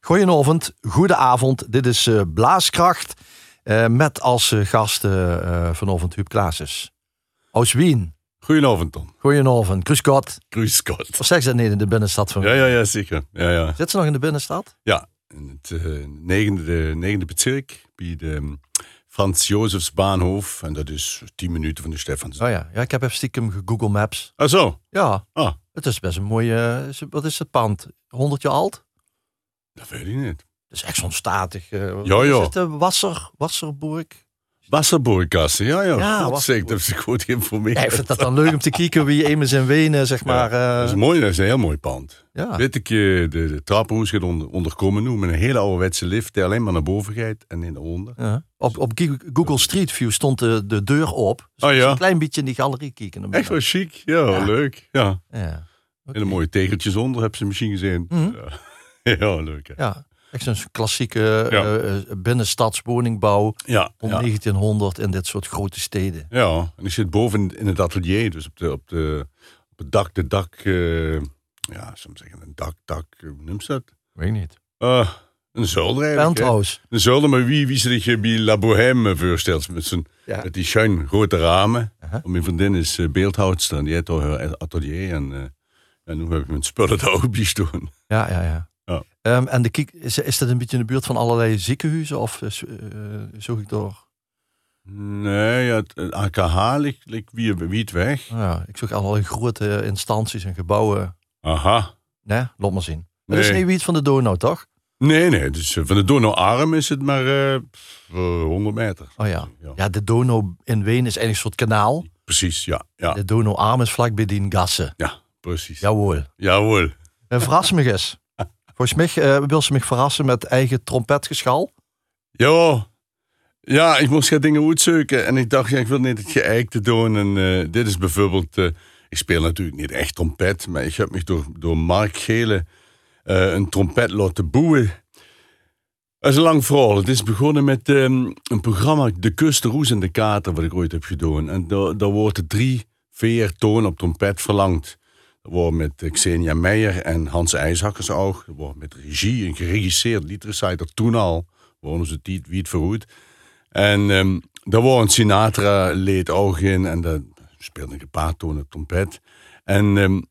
Goedenavond, goedenavond. Dit is uh, Blaaskracht uh, met als uh, gast vanavond Huub Klaases. Aus Wien. Goedenavond, Tom. Goedenavond. Grüß Gott. Grüß Gott. Of zeg ze dat niet in de binnenstad van Ja, ja, ja, zeker. Ja, ja. Zit ze nog in de binnenstad? Ja, in het negende, negende bezirk bij de um, Frans Jozefs Bahnhof. En dat is tien minuten van de Stefans. Oh ja, ja ik heb even stiekem Google Maps. Ah zo? Ja. Ah. Het is best een mooie, wat is het pand? 100 jaar oud? Dat weet ik niet. Het is echt zo'n statig. Uh, ja, ja. Is het de Wasser, Wasserburg? Wasserburgkassen, ja, ja. Ja, zeg, dat is goed geïnformeerd. Ja, ik vind dat dan leuk om te kijken wie Emens en Wenen, zeg maar. Uh... dat is mooi, dat is een heel mooi pand. Ja. Weet ik, de, de trappenhoes gaat onder, onderkomen nu met een hele ouderwetse lift die alleen maar naar boven gaat en in de onder. Ja. Op, op Google Street View stond de, de deur op. Dus oh ja? Een klein beetje in die galerie kijken. Echt wel chic, ja, leuk. Ja. ja. Okay. Hele mooie tegeltjes onder, heb ze misschien gezien. Mm -hmm. ja. ja, leuk. Hè? Ja. Echt zo'n klassieke ja. uh, binnenstadswoningbouw ja, om ja. 1900 in dit soort grote steden. Ja, en ik zit boven in het atelier, dus op, de, op, de, op het dak, de dak, uh, ja, soms zeggen een dak, dak, hoe noemt ze dat? Weet niet. Uh, een zolder eigenlijk. Penthouse. Een zolder, maar wie, wie zich bij La Bohème voorstelt, met, zijn, ja. met die schuin grote ramen. Uh -huh. Mijn vriendin is beeldhoudster en die heeft haar atelier en, uh, en nu heb ik mijn spullen daar ook bij staan. Ja, ja, ja. Um, en de kiek, is, is dat een beetje in de buurt van allerlei ziekenhuizen of uh, zoek ik door? Nee, ja, het, AKH ligt, ligt wie, wie het weg. Oh ja, ik zoek allerlei grote instanties en gebouwen. Aha. Nee, laat maar zien. Nee. Dat is niet wie het van de Donau, toch? Nee, nee. Dus uh, van de Donauarm is het maar uh, 100 meter. Oh ja. ja. Ja, de Donau in Wenen is eigenlijk een soort kanaal. Precies, ja. ja. De Donauarm is vlak bij die gassen. Ja, precies. Jawohl. Jawohl. En verras me eens. Volgens mij uh, wil ze me verrassen met eigen trompetgeschal. Ja, ja, ik moest gaan dingen uitzoeken. En ik dacht, ja, ik wil niet het geëik te doen. En uh, dit is bijvoorbeeld... Uh, ik speel natuurlijk niet echt trompet. Maar ik heb me door, door Mark Gele een trompet laten boeien. Dat is een lang verhaal. Het is begonnen met um, een programma, De Kust, Roes en de Kater, wat ik ooit heb gedaan. En daar, daar worden drie, vier tonen op trompet verlangd. Dat wordt met Xenia Meijer en Hans IJshakkers. Dat wordt met regie, een geregisseerd liedreciter toen al. Wonen ze die wie het verhoed. En um, daar wordt een Sinatra-leed ook in. En dat speelde ik een paar tonen trompet. En um,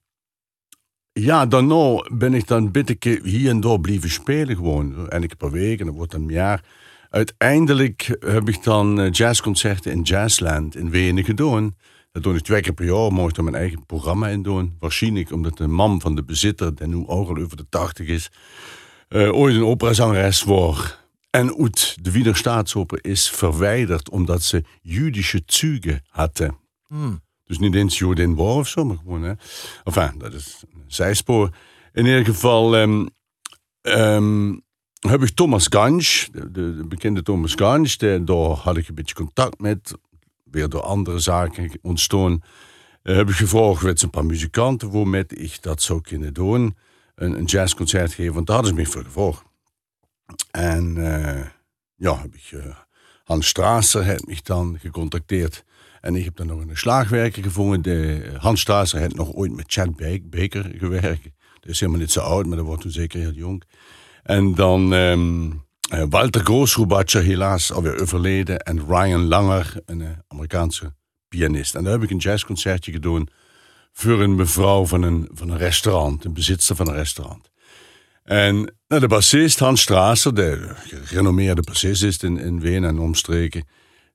ja, daarna ben ik dan beetje hier en daar blijven spelen gewoon. En ik per week en dat wordt dan een jaar. Uiteindelijk heb ik dan jazzconcerten in Jazzland in Wenen gedaan. Dat doe ik twee keer per jaar, mocht ik mijn eigen programma in doen. Waarschijnlijk omdat de man van de bezitter, die nu ook al over de tachtig is, uh, ooit een operazangeres was. En uit de Wiener Staatsoper is verwijderd omdat ze Jüdische Züge hadden. Hmm. Dus niet eens Jodin war of zo, maar gewoon, hè. Enfin, dat is een zijspoor. In ieder geval um, um, heb ik Thomas Gansch, de, de, de bekende Thomas Gansch, daar had ik een beetje contact met weer door andere zaken ontstaan, uh, heb ik gevraagd met een paar muzikanten waarmee ik dat zou kunnen doen. Een, jazzconcert geven, want daar hadden ze me voor gevraagd. En uh, ja, heb ik, uh, Hans Strasser heeft mij dan gecontacteerd. En ik heb dan nog een slagwerker gevonden. De, Hans Strasser heeft nog ooit met Chad Baker gewerkt. Dat is helemaal niet zo oud, maar dat wordt toen zeker heel jong. En dan uh, Walter Groosrubatscher, helaas alweer overleden. En Ryan Langer, een uh, Amerikaanse pianist. En daar heb ik een jazzconcertje gedaan voor een mevrouw van een, van een restaurant, een bezitster van een restaurant. En nou, de bassist Hans Strasser, de gerenommeerde bassist is in, in Wenen en omstreken,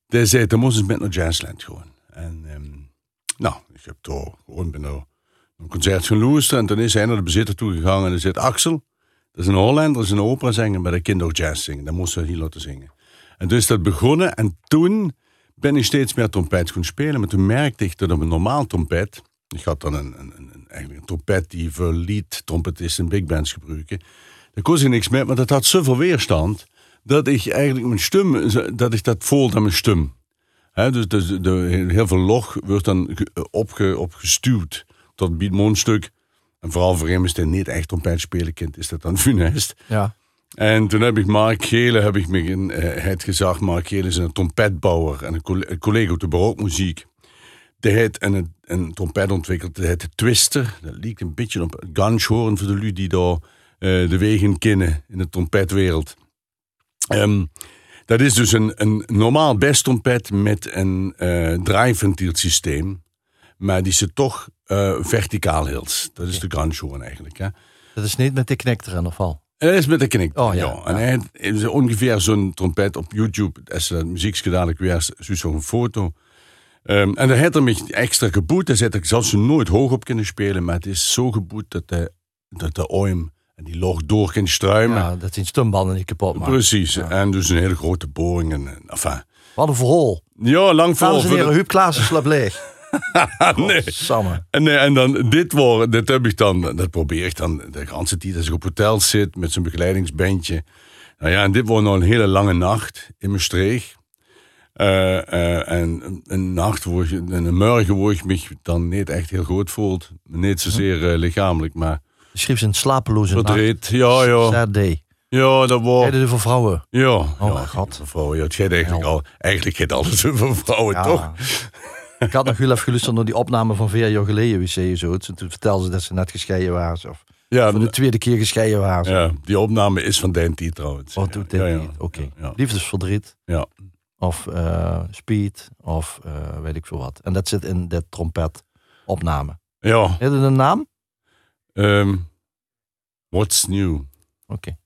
die zei, dan moest eens met naar Jazzland gewoon. En um, nou, ik heb toch gewoon ben nou een concert gaan luisteren. En toen is hij naar de bezitter toegegaan en hij zei, Axel, dat is een Hollander, dat is een opera zingen, maar dat kind ook jazz zingen. Dat moest hij hier laten zingen. En dus dat begonnen en toen ben ik steeds meer trompet gaan spelen. Maar toen merkte ik dat op een normaal trompet, ik had dan een, een, een, eigenlijk een trompet die voor lead trompetisten en big bands gebruiken. Daar kon ik niks mee, maar dat had zoveel weerstand dat ik eigenlijk mijn stem, dat ik dat voelde aan mijn stem. He, dus de, heel veel log wordt dan opge, opgestuwd tot het mondstuk. En vooral voor hem is niet echt trompet spelen kind, is dat dan funest. Ja. En toen heb ik Mark Gele, heb ik me in, uh, het gezegd, Mark Gele is een trompetbouwer en een collega op de barookmuziek. Die heeft een, een trompet ontwikkeld, die heet Twister. Dat lijkt een beetje op Ganschhoorn voor de lui die daar eh, de wegen kennen in de trompetwereld. Ehm, dat is dus een, een normaal trompet met een uh, draaiventielsysteem. Maar die zit toch uh, verticaal hield. Dat is de grandshorn eigenlijk. Hè? Dat is niet met de knik erin of al? Dat is met de knik. Oh, ja. En hij is ongeveer zo'n trompet op YouTube. Als je dat muziekje weer zo'n foto. Um, en daar heeft er me extra geboet. Daar zit ik zelfs nooit hoog op kunnen spelen. Maar het is zo geboet dat de, dat de oim en die log door kan struimen. Ja, dat zijn stumbanden niet kapot maken. Precies. En dus een hele grote boring. En, enfin. Wat een verhaal. Ja, lang verhaal. Dames en heren, Huub Klaassen slaapt leeg. nee. En, nee, en dan dit woord, dit heb ik dan, dat probeer ik dan de hele tijd als ik op hotel zit met zijn begeleidingsbandje. Nou ja, en dit wordt nog een hele lange nacht in mijn. Uh, uh, en een nacht waar je, een morgen waar ik me dan niet echt heel goed voelt. Niet zozeer uh, lichamelijk, maar... Schreef ze een slapeloze verdriet. Ja, ja. Ja, dat was... Heide voor vrouwen? Ja. Oh, ja, god. Voor vrouwen, ja. Het gaat eigenlijk al... Eigenlijk gaat alles voor vrouwen, ja. toch? Ik had nog heel even geluisterd naar die opname van vier jaar geleden, zei je zo. Toen vertelden ze dat ze net gescheiden waren. Of ja, voor de tweede keer gescheiden waren. Ja, die opname is van Denti trouwens. Oh, doet ja, ja, Oké. Okay. Liefdesverdriet. Ja. Of uh, speed. Of uh, weet ik veel wat. En dat zit in de trompetopname. Ja. Heb je een naam? Um, what's new? Oké. Okay.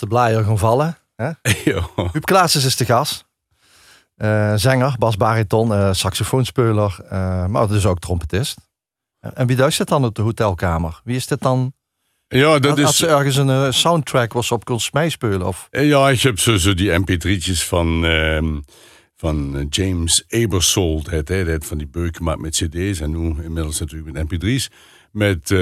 Als de blaaier gaan vallen. Hè? Huub Klaassen is de gast. Uh, zanger, basbariton, uh, saxofoonspeler, uh, maar dus ook trompetist. En wie duist dan op de hotelkamer? Wie is dit dan? Ja, dat als, is... Als er ergens een soundtrack was op kon spelen of... Ja, ik heb zo, zo die mp3'tjes van, uh, van James Abersold. Het, het, van die beuken gemaakt met cd's en nu inmiddels natuurlijk met mp3's met uh,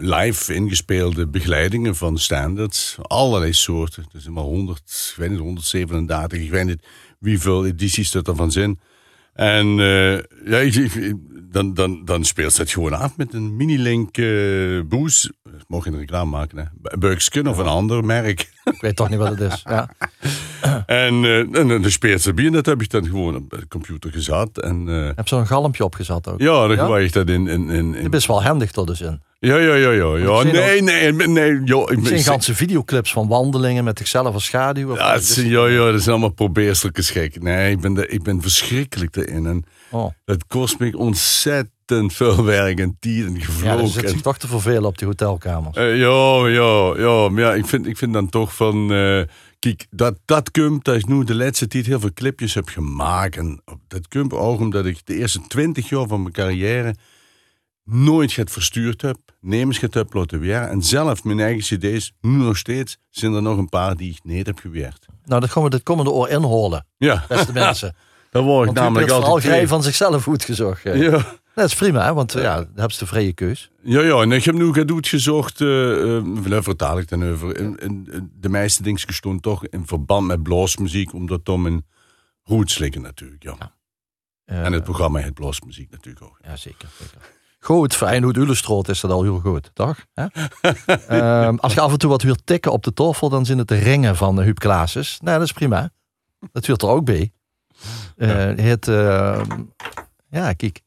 live ingespeelde begeleidingen van standards. Allerlei soorten. Is maar 100, ik weet niet, 137. Ik weet niet hoeveel edities dat ervan zijn. En uh, ja, dan, dan, dan speelt het gewoon af met een mini-link uh, boos. Mocht je een reclame maken, hè? Of een ander merk. Ik weet toch niet wat het is. Ja. En, uh, en de Speerse bier, dat heb ik dan gewoon op de computer gezet. En, uh, heb zo'n galmpje opgezet ook? Ja, dan ja? ik dat in... in, in, in... is wel handig tot de zin. Ja, ja, ja, ja. ja. Nee, nee, nee. Jo, ik zijn ganse videoclips van wandelingen met zichzelf als schaduw. Ja, het zijn, ja, ja, dat zijn allemaal schrik. Nee, ik ben, de, ik ben verschrikkelijk erin. En oh. dat kost me ontzettend veel werk en tijd en gevlogen. Ja, dan zit zich toch te vervelen op die hotelkamers. Uh, ja, ja, ja. Maar ja, ik vind, ik vind dan toch van... Uh, kijk, dat, dat komt dat ik nu de laatste tijd heel veel clipjes heb gemaakt. En dat komt ook omdat ik de eerste twintig jaar van mijn carrière nooit het verstuurd heb, nemens het uploaden weer. En zelf mijn eigen cd's, nu nog steeds, zijn er nog een paar die ik niet heb gewerkt. Nou, dat gaan we dit komende oor inholen, ja. beste mensen. Dan word ik namelijk altijd... vooral van zichzelf goed gezocht. Ja. Dat is prima, want ja, dan hebben ze de vrije keus. Ja, ja, en ik heb nu gedoet gezocht, uh, vertaal ik dan over. In, in, de meeste dingen gestoond toch in verband met bluesmuziek, omdat dan mijn roots liggen natuurlijk, ja. ja. Uh, en het programma heet bluesmuziek natuurlijk ook. Ja, zeker. zeker goed. Feyenoord Ullerstroot is dat al heel goed, toch? um, als je af en toe wat wilt tikken op de tafel, dan zijn het de ringen van de Huub Klaases. Nou, dat is prima. Dat wilt er ook bij. Het, uh, ja, kijk.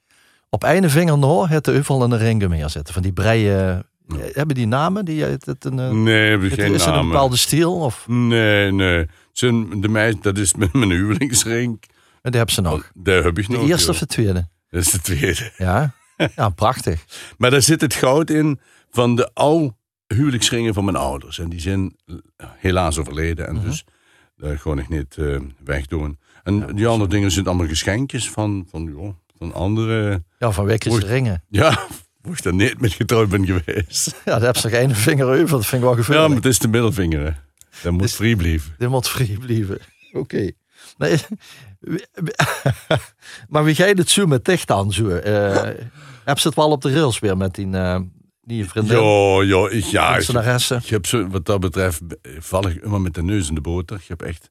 Op ene vinger nog het de uffel en de ringen meer zetten. Van die breien. Hebben die namen? Die, het, het een, eh, nee, hebben geen Is het een bepaalde stijl? Of? Nee, nee. Zijn de meid, dat is mijn, mijn huwelingsring. En die heb ze nog? Daar heb ik nog. De eerste of de tweede? Dat is de tweede. Ja. Ja, prachtig. maar daar zit het goud in van de oude huwelijksringen van mijn ouders. En die zijn helaas overleden. En mhm. dus daar gewoon ik niet uh, wegdoen. En die andere dingen zijn allemaal geschenkjes van, van, joh, van andere... Ja, van Wekker's ringen. Ja, ik daar niet met getrouwd ben geweest. Ja, daar heb ze nog één vinger over. Dat vind ik wel gevaarlijk. Ja, maar het is de middelvinger. Dat moet dus, free blijven. Dat moet free blijven. Oké. Nee, maar wie ga je het zo met dicht aan? Zo? Uh, heb ze het wel op de rails weer met die, uh, die vriendin? Ja, ja, ik, ja ik, ik, heb zo, wat dat betreft val ik immer met de neus in de boter. Ik heb echt...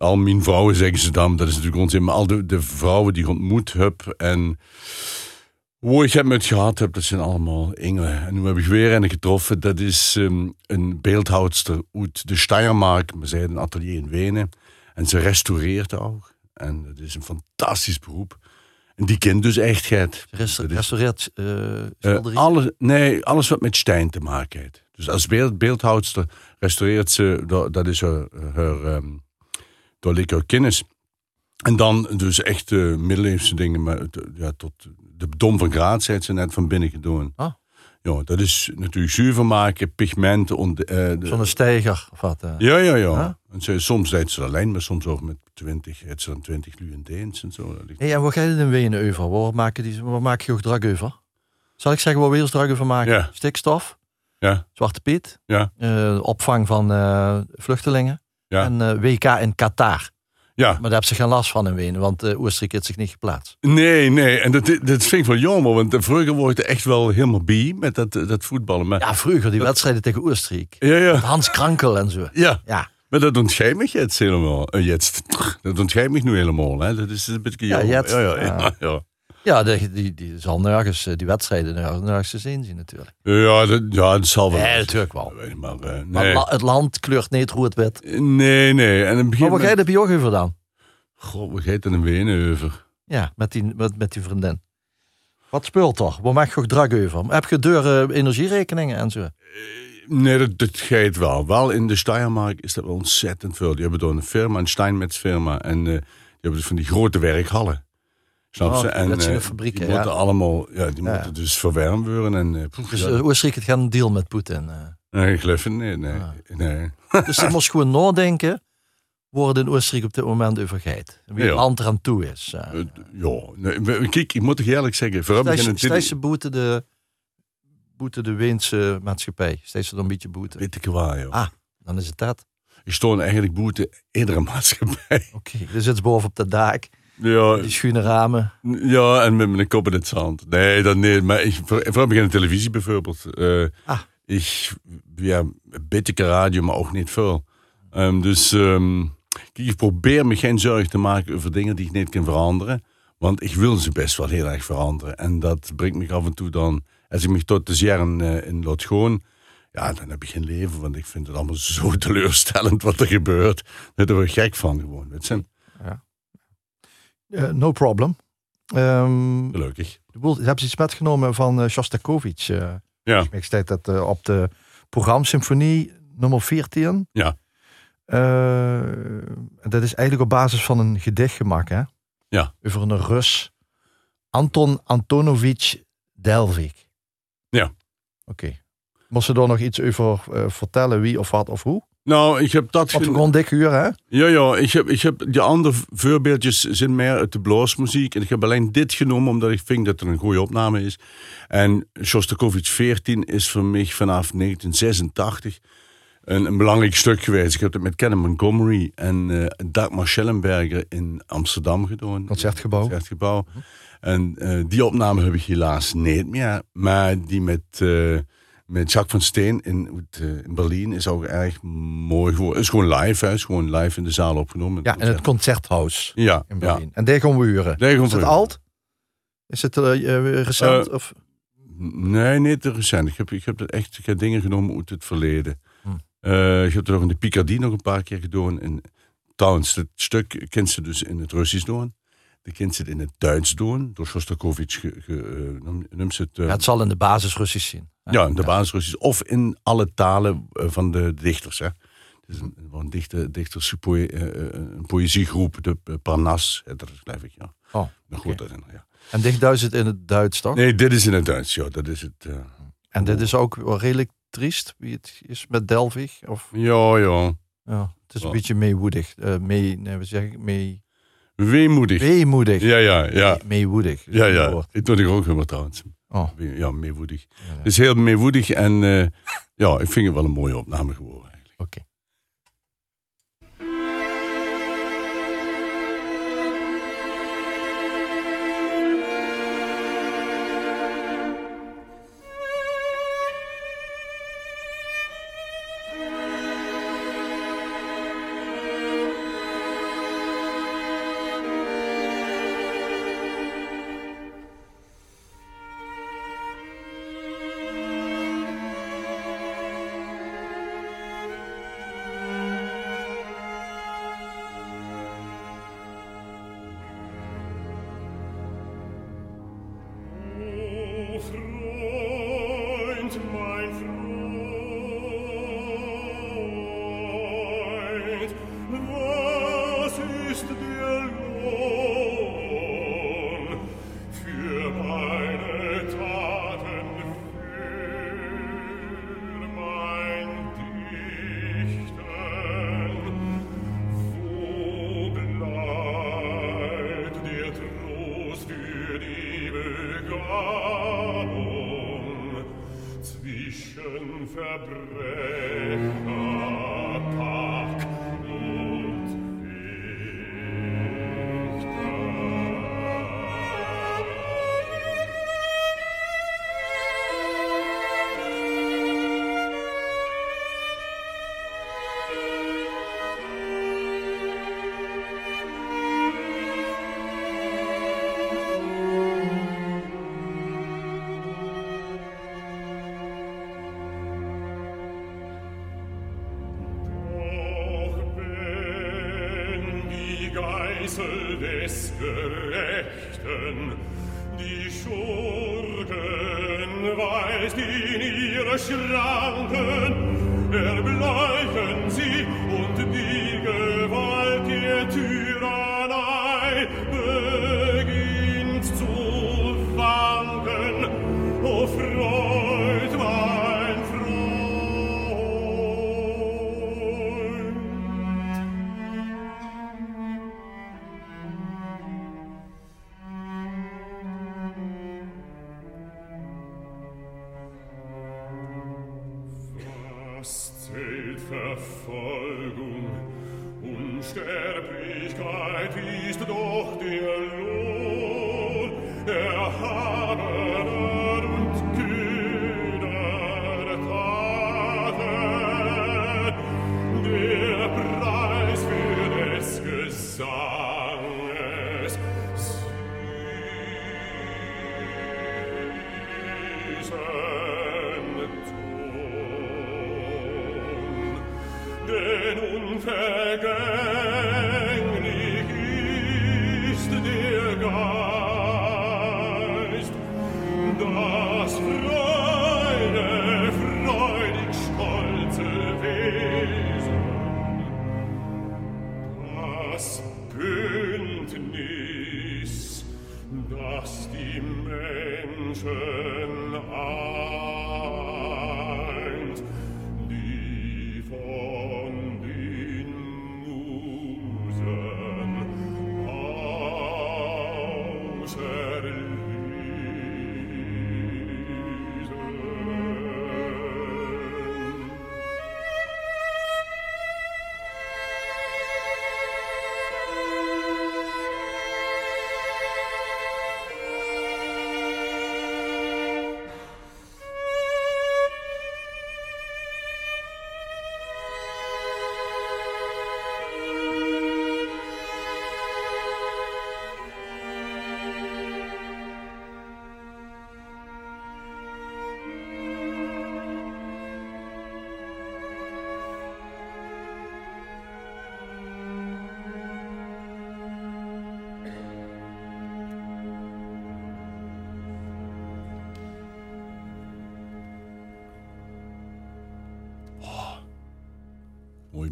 Al mijn vrouwen zeggen ze dan, dat is natuurlijk onzin, maar al de, de vrouwen die ik ontmoet heb en hoe ik heb met gehad heb, dat zijn allemaal engelen. En nu heb ik weer een getroffen, dat is um, een beeldhoudster uit de Steiermark. We zijn een atelier in Wenen. En ze restaureert ook. En het is een fantastisch beroep. En die kent dus echt het. restaureert uh, alles, Nee, alles wat met steen te maken heeft. Dus als beeld, beeldhoudster restaureert ze, dat is haar, haar, um, haar kennis. En dan dus echt uh, middeleeuwse dingen, maar ja, tot de dom van Graat, zei ze net van binnen gedaan. Ah. Ja, dat is natuurlijk zuiver maken, pigmenten. Uh, Zo'n stijger of wat? Uh. Ja, ja, ja. En ze, soms deed ze alleen, maar soms ook met 20, het dan 20 Deens en zo. Hey, en wat ga je in Wenen over? Waar maak je, die, waar maak je ook drag over? Zal ik zeggen waar we over maken? Ja. Stikstof, ja. Zwarte Piet, ja. Uh, opvang van vluchtelingen ja. en WK in Qatar. Ja. Maar daar hebben ze geen last van in Wenen, want uh, Oostenrijk heeft zich niet geplaatst. Nee, nee. En dat, dat vind ik wel jammer, want vroeger word je echt wel helemaal bij met dat, dat voetballen. Maar, ja, vroeger, die wedstrijden tegen Oostenrijk. Ja, ja. Hans Krankel en zo. Ja. ja. Maar dat ontscheidt me jetzt helemaal. Uh, jetzt. Dat ontscheidt me nu helemaal. Hè. Dat is een beetje jammer. Ja, ja, ja, ja, ja. Die, die, die zal nergens, eh, die wedstrijden nergens te zien zien natuurlijk. Ja, dat, ja, dat zal wel. Nee, natuurlijk wel. Maar, uh, nee. maar, het land kleurt niet rood-wit. Nee, nee. En maar wat ga je de over dan? God, we gaan een wenen over. Ja, met die, met, met die vriendin. Wat speelt toch? Waar mag je ook drag over? Heb je deuren energierekeningen en zo? Eh, nee, dat, dat gaat wel. Wel in de Steiermark is dat wel ontzettend veel. Die hebben door een firma, een Steinmetz firma. En uh, die hebben dus van die grote werkgelden. Snap ze? Oh, en dat zijn de fabrieken, die moeten allemaal, ja, die moeten dus verwarmd worden. En, poef, dus Oostenrijk het gaat een deal met Poetin? Nee, ik geloof het niet. Nee, ah. nee. Dus je moest gewoon nadenken worden in Oostenrijk op dit moment overgeheid. Wie het land eraan toe is. Uh, ja, nee, kijk, ik moet toch eerlijk zeggen. Vooral steeds ze boete de, boete de Weense maatschappij. Steeds ze dan een beetje boete. Weet ik waar, joh. Ah, dan is het dat. Ik stoon eigenlijk boete iedere maatschappij. Oké, okay, dus zit boven op de dak. Ja. Die schuine ramen. Ja, en met mijn kop in het zand. Nee, dat nee. Maar ik, vooral begin de televisie bijvoorbeeld. Uh, ah. Ik, ja, een beetje radio, maar ook niet veel. Um, dus... Um, ik probeer me geen zorgen te maken over dingen die ik niet kan veranderen. Want ik wil ze best wel heel erg veranderen. En dat brengt me af en toe dan, als ik me tot de jaren uh, in laat gewoon, Ja, dan heb je geen leven, want ik vind het allemaal zo teleurstellend wat er gebeurt. Daar word ik gek van gewoon. Het zijn... Uh, no problem. Um, Gelukkig. Je hebt iets metgenomen van uh, Shostakovich. Uh, ja. Ik steek dat uh, op de programma Symfonie nummer 14. Ja. dat is eigenlijk op basis van een gedicht gemaakt, hè? Ja. Over een Rus. Anton Antonovich Delvik. Ja. Oké. Okay. Moest je daar nog iets over vertellen, wie of wat of hoe? Nou, ik heb dat... Op gewoon dik uur, hè? Ja, ja. Ik heb, ik heb die andere voorbeeldjes zijn meer uit de bluesmuziek. En ik heb alleen dit genomen omdat ik vind dat het een goede opname is. En Shostakovich 14 is voor mij vanaf 1986 een, een belangrijk stuk geweest. Ik heb het met Ken Montgomery en uh, Dagmar Schellenberger in Amsterdam gedaan. Concertgebouw. Concertgebouw. En uh, die opname heb ik helaas niet meer. Maar die met... Uh, met Jacques van Steen in, uh, in Berlijn is ook erg mooi geworden. Het is gewoon live, hè? is gewoon live in de zaal opgenomen. Ja, in het concerthuis ja, in Berlijn. Ja. En daar gaan we huren. Daar gaan is het alt? Is het uh, recent? Uh, of? Nee, niet te recent. Ik heb, ik heb dat echt ik heb dingen genomen uit het verleden. Hm. ik heb het ook in de Picardie nog een paar keer gedaan. En, trouwens, het stuk kent ze dus in het Russisch doen. De kind zit in het Duits doen, door Shostakovich uh, noemt ze het. Uh, ja, het zal in de basis Russisch zien. Ja, in de basis Russisch. Of in alle talen uh, van de dichters. Hè. Het is een, een dichter, dichters, poë, een poëziegroep, de Parnas. Dat geloof ik, ja. Oh, goed okay. herinneren, ja. En dicht Duits het in het Duits, toch? Nee, dit is in het Duits, ja. Dat is het. en dit is ook wel redelijk triest, wie het is met Delvig? Of? Ja, ja. Ja, het is een beetje meewoedig. mee, nee, we zeggen mee... Weemoedig. Weemoedig. Ja, ja, ja. Meewoedig. Ja, ja. Ik doe ik ook helemaal trouwens. Oh. Ja, meewoedig. Ja, Het is heel meewoedig en uh, ja, ik vind het wel een mooie opname geworden esser again.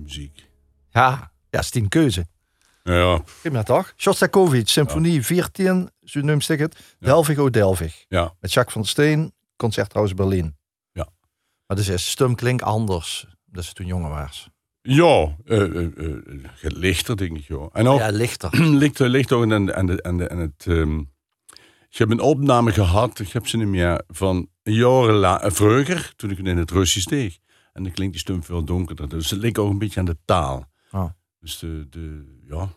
Muziek. Ja, ja, is die een keuze. Ja, Geef dat toch? Shostakovich, Symfonie 14, zo noemt zich het. Delvig O Delvig. ja. Met Jacques van Steen, Concerthuis Berlin. Ja. Maar dus is stem klinkt anders. Dat ze toen jonger was. Ja, eh, eh, eh, lichter, denk ik. Joh. En ook, Ja, lichter. aan, aan, de, aan, de, aan het. ehm, ik heb een opname gehad, ik heb ze niet meer, van jaren vroeger, toen ik in het Russisch deed. En dan klinkt die stem veel donkerder. Dus het ligt ook een beetje aan de taal. Oh. Dus de, de, ja.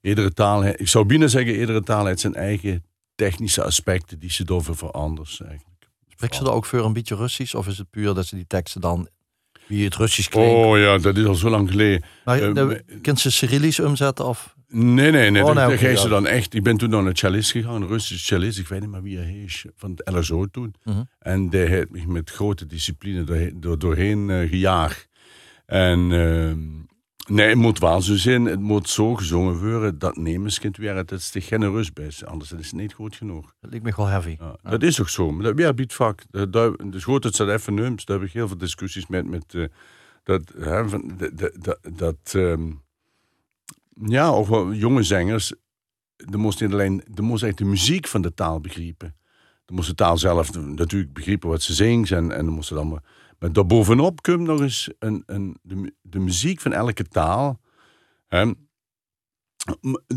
Iedere taal, ik zou bijna zeggen, iedere taal heeft zijn eigen technische aspecten die ze door verandert. Eigenlijk. Spreekt ze er ook voor een beetje Russisch? Of is het puur dat ze die teksten dan, wie het Russisch klinkt? Oh ja, dat is al zo lang geleden. maar eh, kunt ze Cyrillisch omzetten? Of? Nee, nee, nee. Oh, dat, nee, dat ze ja. dan echt. Ik ben toen naar een cellist gegaan, een Russische cellist. Ik weet niet meer wie hij is, van het LSO toen. Mhm. En die heeft me met grote discipline doorheen, door, doorheen eh, gejaagd. En ehm, nee, het moet wel zo zijn. Het moet zo gezongen worden dat nemenskind weer het is geen rust bij is. Anders is het niet goed genoeg. Dat lijkt me wel heavy. Ja, Dat is ook zo. Maar dat ja, biedt vak. Dat, dat, dus goed dat dat even. Daar heb ik heel veel discussies met. met eh, dat, hè, van, dat, dat, dat, dat, ehm, ja, of wel jonge zangers. De moest niet alleen, de moest echt de muziek van de taal begrijpen. De moest de taal zelf natuurlijk begrijpen wat ze zingt. En, en dan moest dan maar, maar daarbovenop komt nog eens een, een, de, de muziek van elke taal. Hè,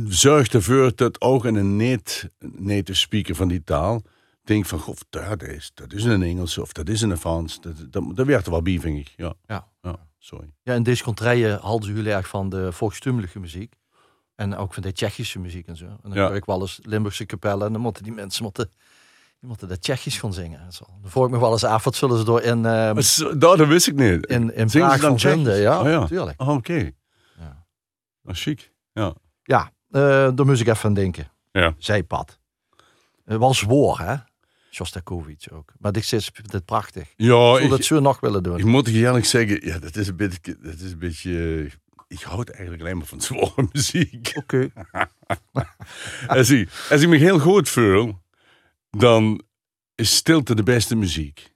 zorgt ervoor dat ook een net- native speaker van die taal denkt van, goh, dat is, dat is een Engels of dat is een Frans. Dat, dat, dat werkt er wel bij, vind ik. Ja, Ja. ja sorry. Ja, in deze contraien hadden jullie erg van de volkstumelige muziek. En ook van de Tsjechische muziek en zo. En dan Ja. hoor ik wel eens Limburgse kapellen. En dan moeten die mensen moeten, die moeten dat Tsjechisch gaan zingen. En zo. Dan vroeg ik me wel eens af, wat zullen ze door in, zo- Dat, dat wist ik niet. in, in Zingen Praag van vinden? Ja, Oh, ja. natuurlijk. Oh, Oké, Ja, oh, chic. Ja. ja eh, daar moest ik even aan denken. Ja. Zijpad. Het was woor, hè? Shostakovich ook. Maar ik zit dit prachtig. Ik Ja, ik, dat zo nog willen doen. ik moet je eerlijk zeggen, ja, dat is een beetje, dat is een beetje ik houd eigenlijk alleen maar van zware muziek. Oké. als, ik, als ik me heel goed voel, dan is stilte de beste muziek.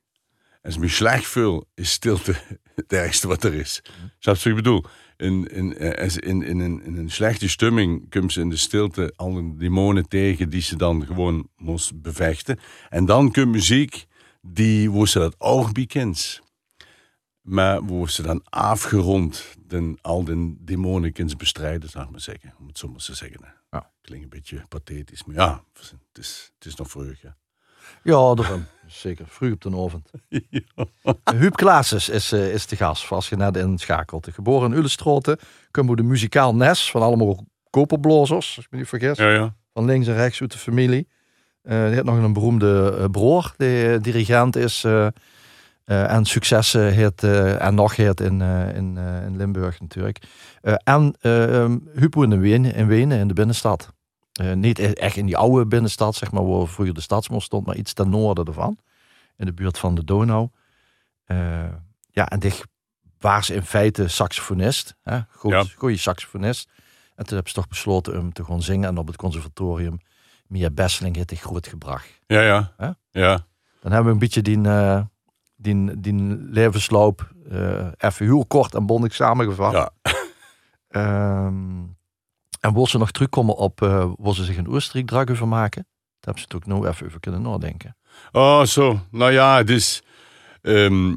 Als ik me slecht voel, is stilte het ergste wat er is. Snap je wat ik bedoel? In, in, eh, in, in, een, in een slechte stemming komen ze in de stilte alle demonen tegen die ze dan gewoon moest bevechten. En dan komt muziek die, wo ze dat ook bekend. Maar wo ze dan afgerond den, al den demonen kunnen bestrijden, zou ik maar zeggen. Om het zo maar te zeggen. Ja. Klinkt een beetje pathetisch, maar ja, het is, het is nog vroeg. Ja. Ja, daarom. Zeker. Vroeg op de avond. Huub Klaassen is, eh, is de gast, als je net inschakelt. Geboren in Ullestroten, komt de muzikaal nes van allemaal koperblazers, als ik me niet vergis. ja, ja. Van links en rechts uit de familie. Eh die heeft nog een beroemde eh, broer, die eh, dirigent is. eh, eh, en successen heeft, eh, en nog heeft in, eh, in, eh, in Limburg natuurlijk. Eh, en uh, um, Huub woont in Wenen, in Wenen, in de binnenstad. Eh, niet e- echt in die oude binnenstad, zeg maar, waar vroeger de stadsmol stond, maar iets ten noorden ervan. In de buurt van de Donau. Eh, ja, en dicht ze in feite saxofonist. Hè? Goed, Ja. Goeie saxofonist. En toen hebben ze toch besloten om te gaan zingen. En op het conservatorium Mia Besseling heeft hij groot gebracht. Ja, ja. Hè? Ja. Dan hebben we een beetje die, eh, die, die levensloop even heel kort en bondig samengevat. Ja. Ehm, en wil ze nog terugkomen op wil ze zich in Oostenrijk drag over maken? Daar hebben ze het ook nog even over kunnen nadenken. Oh, zo. Nou ja, is... ehm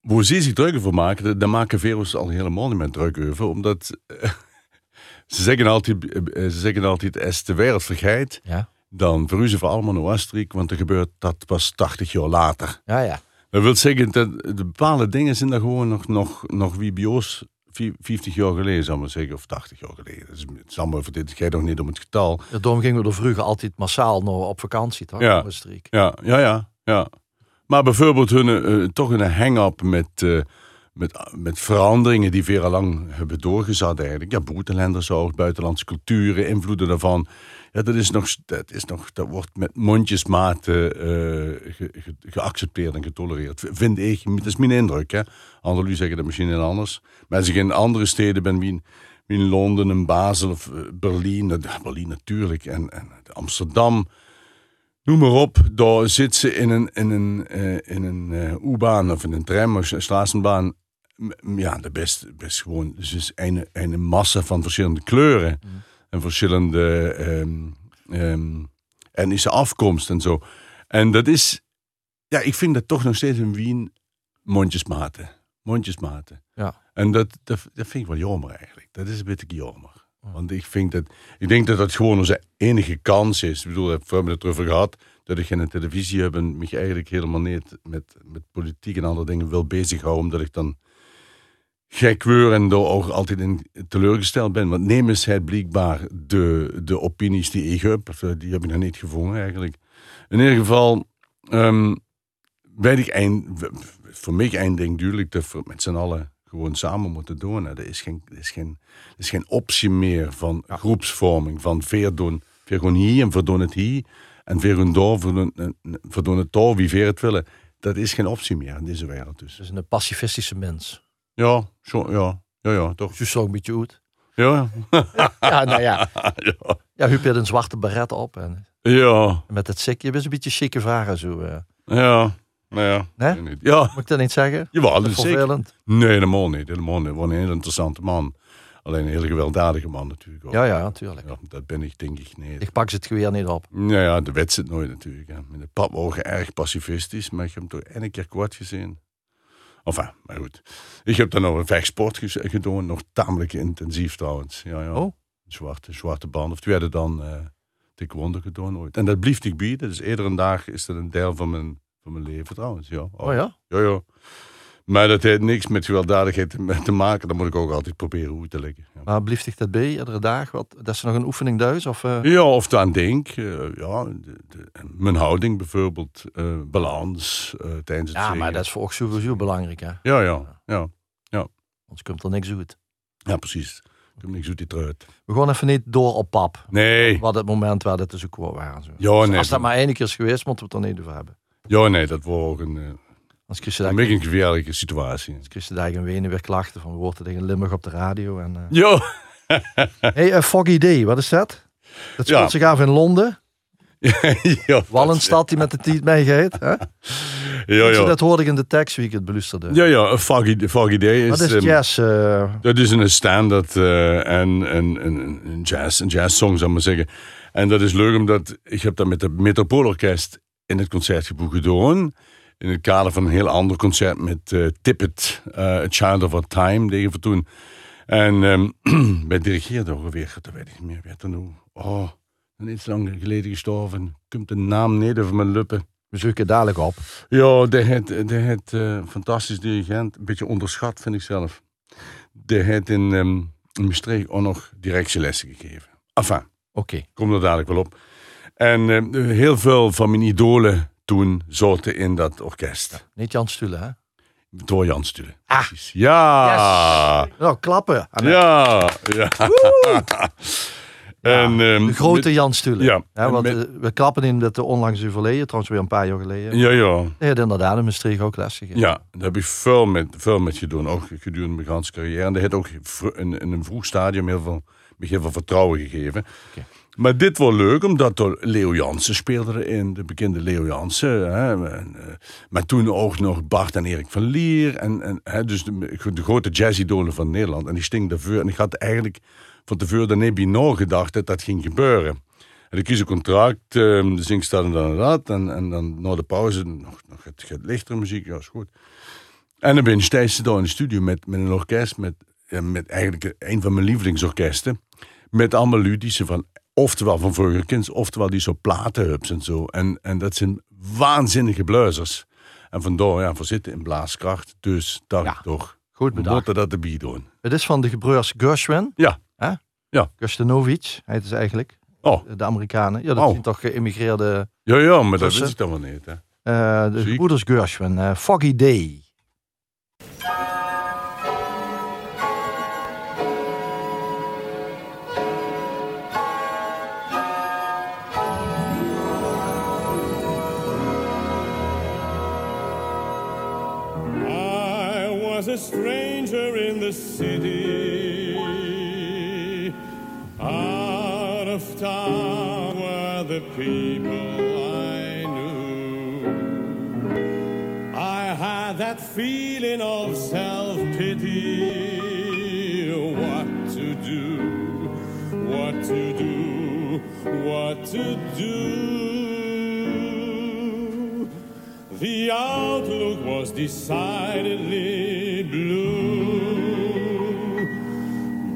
hoe ze zich druk over maken, daar- maken Vero's al helemaal niet meer druk over. Omdat... eh, ze zeggen altijd, eh, ze zeggen altijd, als de wereld vergeet, Ja, dan verhuizen we allemaal naar Oostenrijk, want er gebeurt dat pas 80 jaar later. ja, ja. Dat wil zeggen dat de bepaalde dingen zijn daar gewoon nog, nog, nog wie bij ons 50 jaar geleden, zal ik maar zeggen, of 80 jaar geleden. Dus het is allemaal voor dit, gaat nog niet om het getal. Ja, Daarom gingen we er vroeger altijd massaal nog op vakantie, toch? Ja. Ja, ja, ja. ja. Maar bijvoorbeeld hun, eh, toch een hang-up met, eh, met, met veranderingen die veel lang hebben doorgezet eigenlijk. Ja, boeteländerzorg, buitenlandse culturen, invloeden daarvan. Ja, dat is nog, dat is nog, dat wordt met mondjesmaat eh, ge- ge- geaccepteerd en getolereerd. Vind ik, dat is mijn indruk. Hè. Anderen zeggen dat misschien heel anders. Maar als ik in andere steden ben, wie in, in Londen, en Basel of eh, Berlijn, eh, Berlijn natuurlijk, en, en Amsterdam, Noem maar op, daar zit ze in een, in een, eh, in een eh, U-baan of in een tram of een straatbaan. Ja, de best, best gewoon. Dus is een, een massa van verschillende kleuren en verschillende ehm ehm, etnische afkomst en zo. En dat is, ja, ik vind dat toch nog steeds in Wien mondjesmaten. Mondjesmaten. Ja. En dat, dat, dat vind ik wel jammer eigenlijk. Dat is een beetje jammer. Want ik, vind dat, ik denk dat dat gewoon onze enige kans is. Ik bedoel, we hebben het erover gehad dat ik geen televisie heb en mich eigenlijk helemaal niet met, met politiek en andere dingen wil bezighouden. Omdat ik dan gek en daar ook altijd in teleurgesteld ben. Want neem eens blijkbaar de, de opinies die ik heb. eh, Die heb ik nog niet gevonden eigenlijk. In ieder geval, ehm, weet ik een, voor mij ding duidelijk dat met z'n allen gewoon samen moeten doen. Er is geen, er is geen, er is geen optie meer van groepsvorming, van veer doen. Veer gewoon hier en verdoen het hier. En veer hun door, verdoen, het door, wie veer het willen. Dat is geen optie meer in deze wereld dus. Dus een pacifistische mens. Ja, zo, ja, ja, ja, toch. Zo zo een beetje uit. Ja, Ja, nou ja. ja. Ja, Huub had een zwarte beret op. En Ja, met het sikje. best een beetje chique vragen zo. eh. ja, nou ja. Nee? niet. Ja, Moet ik dat niet zeggen? jawel, dat is zeker. Nee, helemaal niet. Helemaal niet. Wat een heel interessante man. Alleen een heel gewelddadige man natuurlijk ook. Ja, ja, natuurlijk. Ja, dat ben ik denk ik niet. Ik pak ze het geweer niet op. Nou ja, de wet zit nooit natuurlijk. Hè. Met de erg pacifistisch, maar ik heb hem toch één keer kwart gezien. Enfin, maar goed. Ik heb dan nog een vechtsport ges- gedaan, nog tamelijk intensief trouwens. Ja, ja. Oh. Een zwarte, zwarte band. Of die werden dan eh taekwondo gedaan ooit. En dat blieft ik bieden. Dus iedere dag is dat een deel van mijn, van mijn leven trouwens. Ja. Oh ja? Ja, ja. Maar dat heeft niks met gewelddadigheid te- te maken. Dat moet ik ook altijd proberen hoe te leggen. Ja. Maar blieft ik dat bij iedere dag? Wat, dat is nog een oefening thuis? Of, eh? Ja, of dan denk, eh, ja, de, de- mijn houding bijvoorbeeld, eh, balans tijdens het Ja, zingen. maar dat is voor sowieso belangrijk. Hè? Ja, ja, ja, Anders komt er niks uit. ja, precies. Ik heb niks uit die truit. We gaan even niet door op pap. Nee, Wat het moment waar dat dus ook wel waren. Zo. Ja, nee, Als dat dat- maar één keer is geweest, moeten we het er niet over hebben. Ja, nee, dat was ook een, eh, krijg je een een gevaarlijke situatie. je daar in Wenen weer klachten van. We worden tegen Limburg op de radio. En, eh. Ja, Hey, uh, Foggy Day, wat is dat? Dat speelt Ja. zich af in Londen. ja, Wallenstad die met de tijd meegeeft. ja, ja. Dat hoorde ik in de tekst wie ik het beluisterde. Ja, ja, een foggy, foggy day is... Wat is ehm, jazz? eh, Dat is een standaard eh, en een, een, een jazz, jazzsong, zou ik maar zeggen. En dat is leuk omdat ik heb dat met het Metropoolorkest in het concertgebouw gedaan. In het kader van een heel ander concert met eh, Tippett, A Child of Our Time, deden we toen. En ehm wij dirigeerden ongeveer, dat weet ik niet meer, weet er nou. Oh, niet zo lang geleden gestorven. Komt de naam niet over mijn lippen. we zoeken dadelijk op. Ja, de het, de het eh, fantastisch dirigent, een beetje onderschat vind ik zelf. De het in, ehm in Maastricht ook nog directielessen gegeven. Enfin, Oké. kom er dadelijk wel op. En ehm, heel veel van mijn idolen toen zaten in dat orkest. Niet Jan Stulen, hè? Door Jan Stulen. Ah. Precies. Ja. Nou, klappen. Ja, ja. En, ehm, De grote met- Jan Stulen. Ja, Hè, want met- eh, we klappen in dat de onlangs overleden, trouwens weer een paar jaar geleden. Ja, ja. Hij had inderdaad in Maastricht ook les gegeven. Ja, daar heb ik veel met, veel met gedaan, ook gedurende mijn ganse carrière. En dat heeft ook in, in een vroeg stadium heel veel, me heel veel vertrouwen gegeven. Maar dit was leuk, omdat er Leo Jansen speelde erin, de bekende Leo Jansen. Hè, eh, maar toen ook nog Bart en Erik van Lier. En, en, hè, dus de, de grote jazzidolen van Nederland. En die sting daarvoor. En ik had eigenlijk van tevoren dan niet bij gedacht dat dat ging gebeuren. En ik kies een contract, eh, de zing staat en dan dat. En, en dan na de pauze nog, nog het, lichtere muziek, ja, is goed. En dan ben je steeds in de studio met, met een orkest, met, met eigenlijk een van mijn lievelingsorkesten. Met allemaal ludische van, oftewel van vroeger kinds, oftewel die zo platenhubs en zo. En, en dat zijn waanzinnige blazers. En vandaar, ja, voor zitten in blaaskracht. Dus dacht Ja, toch, Goed bedacht. moeten dat erbij doen. Het is van de gebroeders Gershwin. Ja. Hè? Ja. Gerstenovic, heet het eigenlijk. Oh, De Amerikanen. Ja, dat Oh. zijn toch geïmmigreerde... ja, ja, maar dat wist ik dan wel niet. Hè. eh, de gebroeders Gershwin. eh, Foggy Day. Stranger in the city, out of town were the people I knew. I had that feeling of self pity. What to do, what to do, what to do. The outlook was decidedly blue.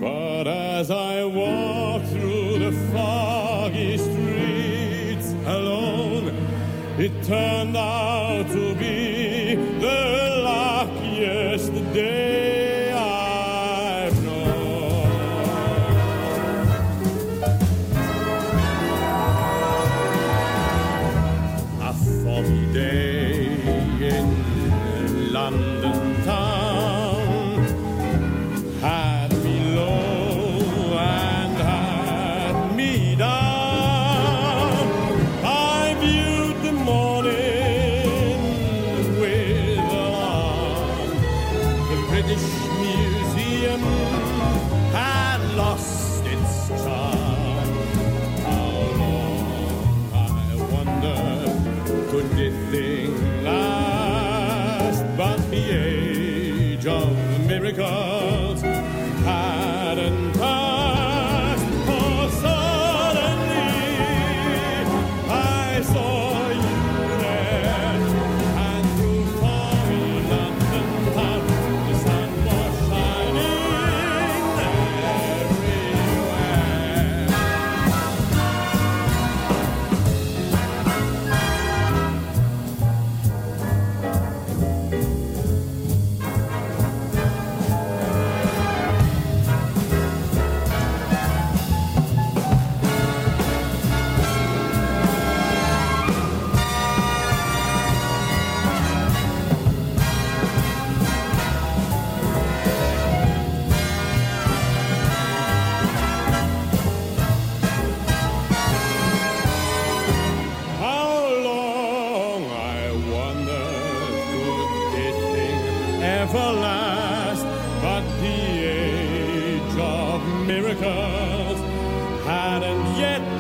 But as I walked through the foggy streets alone, it turned out thing ever last? But the age of miracles hadn't yet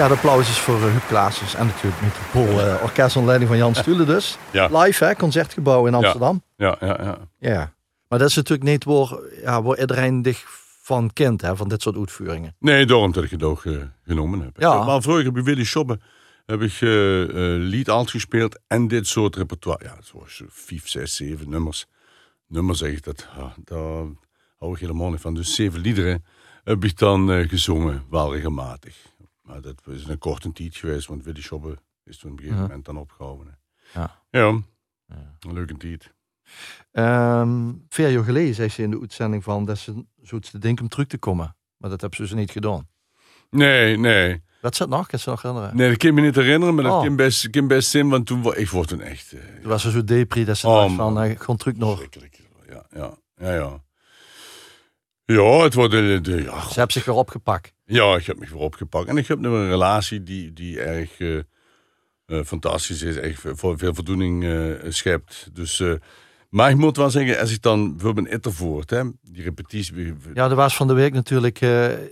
Ja, de applaus is voor uh, Huub Klaasens en natuurlijk Metropool uh, Orkest onder leiding van Jan Stulen dus. Ja. Live hè, Concertgebouw in Amsterdam. Ja, ja, ja. Ja. Maar dat is natuurlijk niet waar, ja, waar iedereen zich van kent, hè, van dit soort uitvoeringen. Nee, daarom dat ik het ook eh, genomen heb. Ja. Maar vroeger bij Willy Shoppen heb ik eh eh, lied gespeeld en dit soort repertoire. Ja, was vijf, zes, zeven nummers. Nummers zeg ik dat, ja, daar hou ik helemaal niet van. Dus zeven liederen. heb ik dan eh, gezongen, wel regelmatig. Maar dat is een korte tijd geweest, want Willy Schobbe is toen op een gegeven moment dan opgehouden. Ja. Ja, een leuke tijd. Ehm vier jaar geleden zei ze in de uitzending van dat ze zoiets te denken om terug te komen. Maar dat hebben ze dus niet gedaan. Nee, nee. Wat zit nog? Kan je nog herinneren? Nee, dat kan ik me niet herinneren, maar dat Oh. kan best, kan best zijn, want toen, ik word toen echt... eh, Toen was ze zo depri dat ze Oh, dacht van, man. uh, gewoon terug nog. Ja, ja, ja, ja. Ja, het wordt... de, ja, Ze hebben zich weer opgepakt. Ja, ik heb me weer opgepakt. En ik heb nu een relatie die, die erg eh, eh, fantastisch is. Echt veel, veel voldoening eh, schept. Dus, maar ik moet wel zeggen, als ik dan bijvoorbeeld in Ittervoort, hè, die repetitie... Ja, er was van de week natuurlijk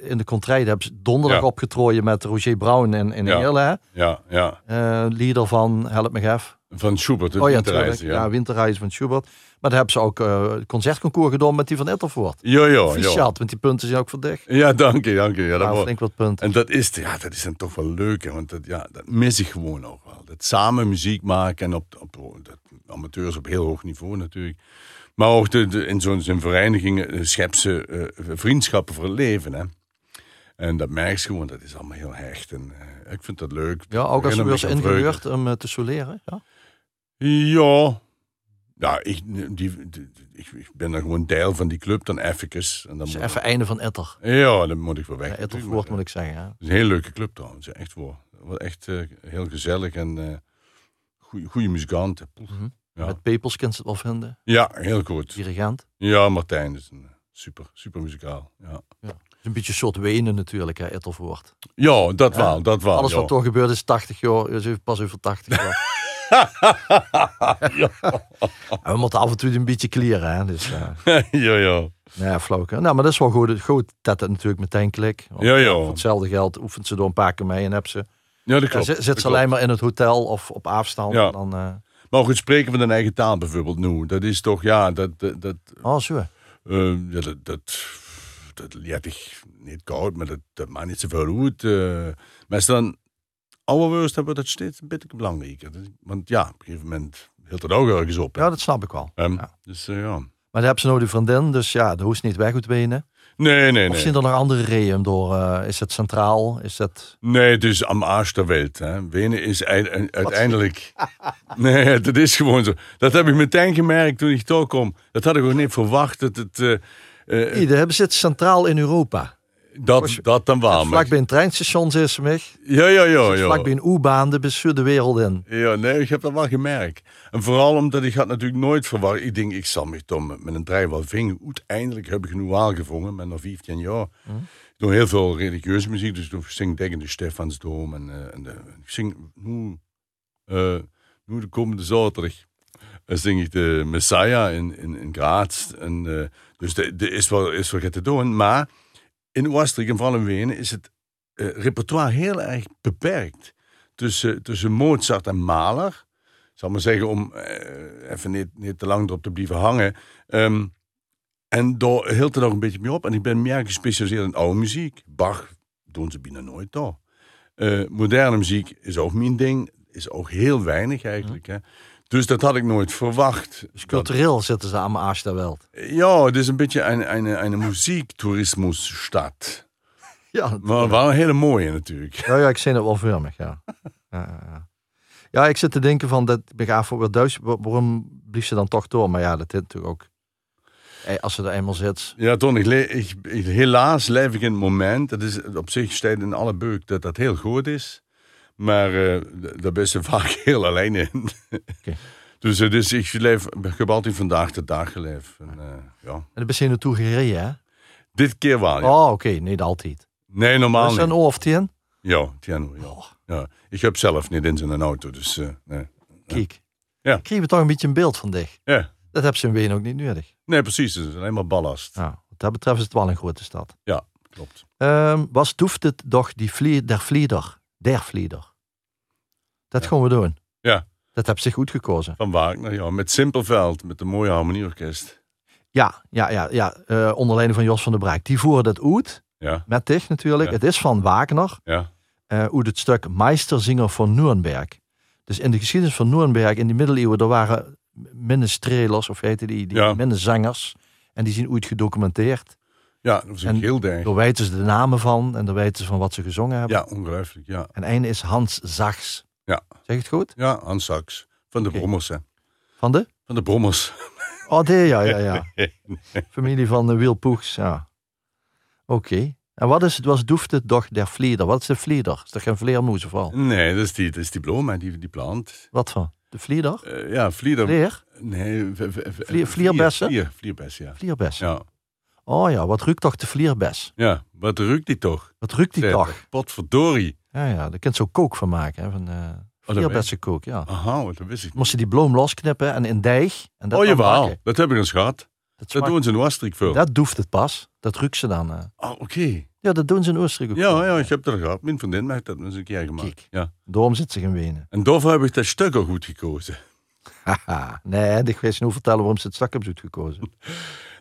in de contraille. Daar hebben ze donderdag Ja. opgetrooien met Roger Brown in, in Ja. Heerlen. Ja, ja, leader van, help me even. Van Schubert, het Oh ja, winterreizen, tuurlijk. Ja, ja. Winterreis van Schubert. Maar daar hebben ze ook eh concertconcours gedaan met die van Ettervoort. Ja, ja, ja. Fischat, want die punten zijn ook voor dicht. Ja, dank je, dank je. Ja, dat flink wat punten. En dat is, ja, dat is dan toch wel leuk, hè, want dat, ja, dat mis ik gewoon ook wel. Dat samen muziek maken en op, op dat, amateurs op heel hoog niveau natuurlijk. Maar ook de, de- in zo'n vereniging eh, schep ze eh, vriendschappen voor het leven. Hè. En dat merk je gewoon, dat is allemaal heel hecht. En, ik vind dat leuk. Ja, ook als je weer eens ingehuurd om te soleren. Ja. Ja. Ja, ik, die, die- ik, ik ben dan gewoon deel van die club dan eventjes. En dan moet- even einde van Etter. Ja, dan moet ik wel weg. Ja, Ettervoort maar, moet ik zeggen. Ja. Het is een hele leuke club trouwens, echt voor. Wat echt eh, heel gezellig en eh goede muzikanten. Mhm. Ja. Met Pepels kunt ze het wel vinden. ja, heel goed. Dirigent. Ja, Martijn is een eh, super, super muzikaal. Ja, Het is een beetje een soort Wenen natuurlijk, hè, Ettervoort. ja dat Ja, wel, dat wel. Alles ja. wat toch gebeurd is 80 jaar, pas over 80 jaar. En we moeten af en toe een beetje clearen, hè. Dus, eh, ja, ja. ja, flauwke. Nou, maar dat is wel goed, goed dat het natuurlijk meteen klik. Ja, ja. Voor hetzelfde geld oefent ze door een paar keer mee en heb ze, Ja, dat ja, klopt. zit, dat ze klopt. alleen maar in het hotel of op afstand. Ja. Dan, eh, Maar het spreken van een eigen taal bijvoorbeeld nu. Dat is toch, ja, dat, dat, dat, oh, zo. eh, ja, dat, dat, dat leert ik niet koud, maar dat, dat maakt niet zoveel uit. eh. maar dan dan wordt dat steeds een beetje belangrijker. Want ja, op een gegeven moment hield het ook ergens op. hè. Ja, dat snap ik wel. Ehm, ja. Dus eh, ja. Maar dan hebben ze nou die vriendin, dus ja, de hoest niet weg uit Wenen. Nee, nee, Of nee. zijn er nog andere redenen door? eh, is het centraal? Is het... Nee, het is am Arsch der Welt. Hè. Wenen is ei- uiteindelijk... nee, dat is gewoon zo. Dat heb ik meteen gemerkt toen ik daar kom. Dat had ik ook niet verwacht. Dat, het, Nee, daar hebben ze het centraal in Europa. Dat, dat dan wel. Vlakbij een treinstation is ze mij. Ja, ja, ja. ja. Vlakbij een U-baan, de bestuur de wereld in. Ja, nee, ik heb dat wel gemerkt. En vooral omdat ik had natuurlijk nooit verwacht. Ik denk, ik zal me toch met, een draai wel vingen. Uiteindelijk heb ik genoeg aangevangen, met nog 15 jaar. Ik doe heel veel religieuze muziek, dus ik zing tegen de Stefansdoom. En, eh, en de, ik zing nu, eh, nu de komende zaterdag eh, zing ik de Messiah in, in, in Graz. En, dus er is wel, is wel te doen. Maar in Oostenrijk en vooral in Wenen is het eh, repertoire heel erg beperkt tussen, tussen Mozart en Mahler. Zal maar zeggen, om eh, even niet, niet te lang erop te blijven hangen. Ehm, en daar hield het nog een beetje mee op. En ik ben meer gespecialiseerd in oude muziek. Bach doen ze bijna nooit daar. Eh, moderne muziek is ook mijn ding. Is ook heel weinig eigenlijk. Hè. Dus dat had ik nooit verwacht. Dus cultureel zitten ze aan mijn wereld. Ja, het is een beetje een, een, een muziektourismusstad. Ja, Maar wel een hele mooie natuurlijk. ja, ja, ik zie het wel voor me, ja. Ja, ja, ja. ja, ik zit te denken van, dat begaaf voor wat Duits, wa- waarom blief ze dan toch door? Maar ja, dat is natuurlijk ook, als ze er eenmaal zit. Ja, Ton, ik, helaas leef ik in het moment. Het is op zich staat in alle beuk dat dat heel goed is. Maar eh, daar ben je vaak heel alleen in. Dus, dus ik, leef, ik heb altijd vandaag de dag geleefd. En, eh, ja. En dan ben je naartoe gereden, hè? Dit keer wel, ja. Oh, oké, niet altijd. Nee, normaal Dat is een niet. oor of tien? Ja, Tiano, ja. Oh, ja. Ik heb zelf niet in zijn auto, dus eh, nee. kijk. Ja. Kregen we toch een beetje een beeld van dich. Ja. Dat hebben ze in Wenen ook niet nodig. Nee, precies. Het is alleen maar ballast. Nou, wat dat betreft is het wel een grote stad. Klopt. Ehm, was doeft het toch die vlie der vlieder? Der vlieder. Dat gaan we doen. Ja. Dat heb ze goed gekozen. Van Wagner, ja. Met Simpelveld, met een mooie harmonieorkest. Ja, ja, ja, ja. eh, onder leiding van Jos van der Braak. Die voeren dat uit. Ja, Met dich natuurlijk. Ja. Het is van Wagner. ja. eh uit het stuk Meisterzinger van Nuremberg. Dus in de geschiedenis van Nuremberg in de middeleeuwen, er waren minder strelers, of heette die, die Ja. minder zangers. En die zijn ooit gedocumenteerd. Ja, dat was een En gilde. Daar weten ze de namen van en daar weten ze van wat ze gezongen hebben. Ja, ongelooflijk. Ja, En ene is Hans Zachs. Ja. Zeg het goed? ja aan Sax. Van de. Brommers, hè. Van de? Van de Brommers. Oh, die, ja, ja, ja. Familie van de Wiel Poegs, ja. Oké. En wat is het, was doefde doch der vlieder? Wat is de vlieder? Is dat geen vleermoes of wel? Nee, dat is die, dat is die bloem, die, die plant. Wat van? De vlieder? Eh, ja, vlieder. Vleer? Nee, Vlier- vlierbessen? Vlier, vlierbes, ja. Vlierbes. Ja. Oh ja, wat ruikt toch de vlierbes? ja, wat ruikt die toch? Wat ruikt die Zeg, toch? Potverdorie. Ja, ja, daar kunt zo kook van maken. Hè, van, weet vlierbessenkook, ja. Aha, wat dat wist ik. Moest je die bloem losknippen en in deeg. En dat Oh jawel, dat heb ik eens gehad. Dat, doen ze in Oostenrijk veel. dat doeft het pas. Dat ruikt ze dan. eh. Ah, oké. Ja, dat doen ze in Oostenrijk ook. Ja, ja, ik heb dat gehad. Mijn vriendin heeft dat eens een keer gemaakt. Kijk. Ja. Daarom zit ze in Wenen. En daarvoor heb ik dat stuk ook goed gekozen. Haha. Nee, ik weet niet vertellen waarom ze het stak hebben gekozen.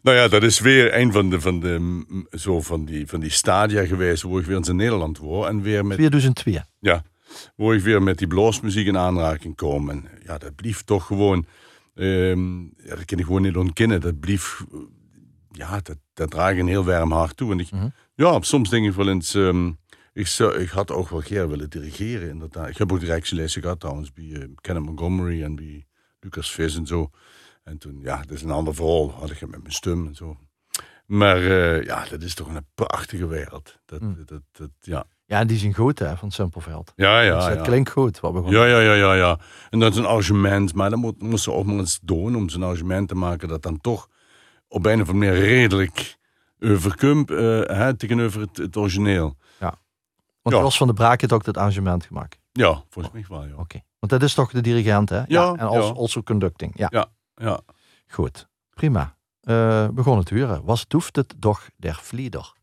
Nou ja, dat is weer een van de, van de, zo van die, van die stadia geweest waar ik weer in Nederland was. En weer met, 2002. ja, waar ik weer met die bloosmuziek in aanraking kom. En ja, dat blief toch gewoon, ehm, ja, dat kan ik gewoon niet ontkennen. Dat blief, ja, dat, dat draag ik een heel warm hart toe. En ik, Mhm. ja, soms denk ik wel eens, ehm, ik, zou, ik had ook wel keer willen dirigeren inderdaad. Ik heb ook directielessen gehad trouwens bij eh, Kenneth Montgomery en bij Lucas Vis en zo. En toen, ja, dat is een ander verhaal. Had ik het met mijn stem en zo. Maar eh, ja, dat is toch een prachtige wereld. Dat, Mm. dat, dat, ja. Ja, en die zien goed hè, van Simpelveld. Ja, Dus ja, dat ja. klinkt goed. Wat we gewoon... Ja, ja, ja, ja, ja. En dat is een arrangement. Maar dan moet, moet ze ook maar eens doen om zo'n arrangement te maken dat dan toch op een of andere manier redelijk overkomt uh, hè, tegenover het, het origineel. Want Ja. Jos van de Braak heeft ook het arrangement gemaakt. Ja, volgens mij wel, ja. Oké. Want dat is toch de dirigent, hè? Ja, En also, ja. also conducting. Ja, Ja, goed. Prima. Eh begon het huren. Was doeft het doch der vlieder?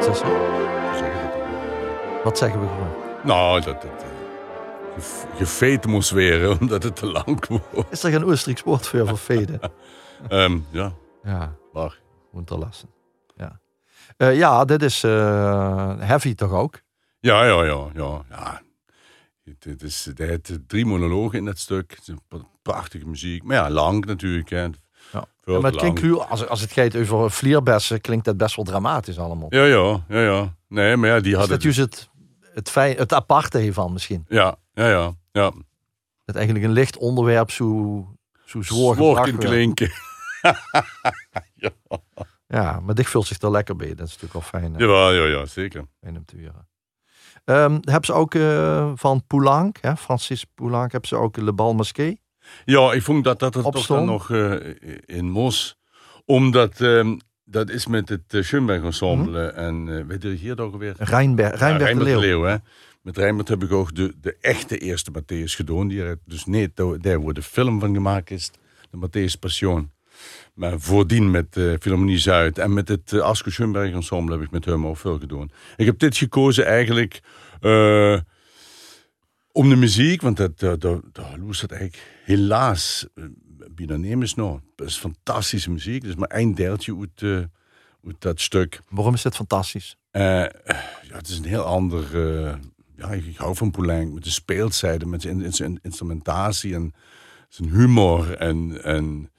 Is. Wat zeggen we gewoon? Nou, dat het uh, ge- gefeet moest weer, omdat het te lang wordt. Is er geen Oostenrijks woord voor voor veden? Ehm, ja, ja, maar unterlassen. Ja, Eh, ja dit is eh, heavy toch ook? Ja, ja, ja, ja. ja. Het, is, hij heeft drie monologen in dat stuk. Prachtige muziek. Maar ja, lang natuurlijk. Hè. Ja. Ja, maar het klinkt, wel- als, als het gaat over vlierbessen, klinkt dat best wel dramatisch allemaal. Ja, ja, ja, ja. Nee, maar ja, die Is hadden... dat juist het, het, fijn, het aparte hiervan misschien? Ja, ja, ja. ja. Dat eigenlijk een licht onderwerp zo, zo Zwoord gebracht klinken. Ja, maar Dick vult zich er lekker bij. Dat is natuurlijk wel fijn, hè, Ja, ja, ja, zeker. fijn om te. Ehm hebben ze ook eh, van Poulenc, hè, Francis Poulenc, hebben ze ook Le Bal Masqué. Ja, ik vond dat dat er toch dan nog eh, in moest. Omdat ehm, dat is met het uh, Schönberg Ensemble. En eh we dirigeerden ook weer. Rijnberg, Rijnberg de Rijnberg Leeuw. hè. met Rijmert heb ik ook de, de echte eerste Matthäus gedaan. Die er dus niet daar waar de film van gemaakt is. De Matthäus Passion. Maar voordien met uh, Philharmonie Zuid en met het uh, Asko Schoenberg Ensemble heb ik met hem ook veel gedaan. Ik heb dit gekozen eigenlijk uh, om de muziek, want dat, dat, dat, dat het eigenlijk helaas bijna nemen nog. Dat is fantastische muziek, dus maar één deeltje uit, uh, uit dat stuk. Waarom is het fantastisch? ja, het is een heel ander... ja, ik hou van Poulenc met de speelzijde, met zijn, zijn instrumentatie en zijn humor en... en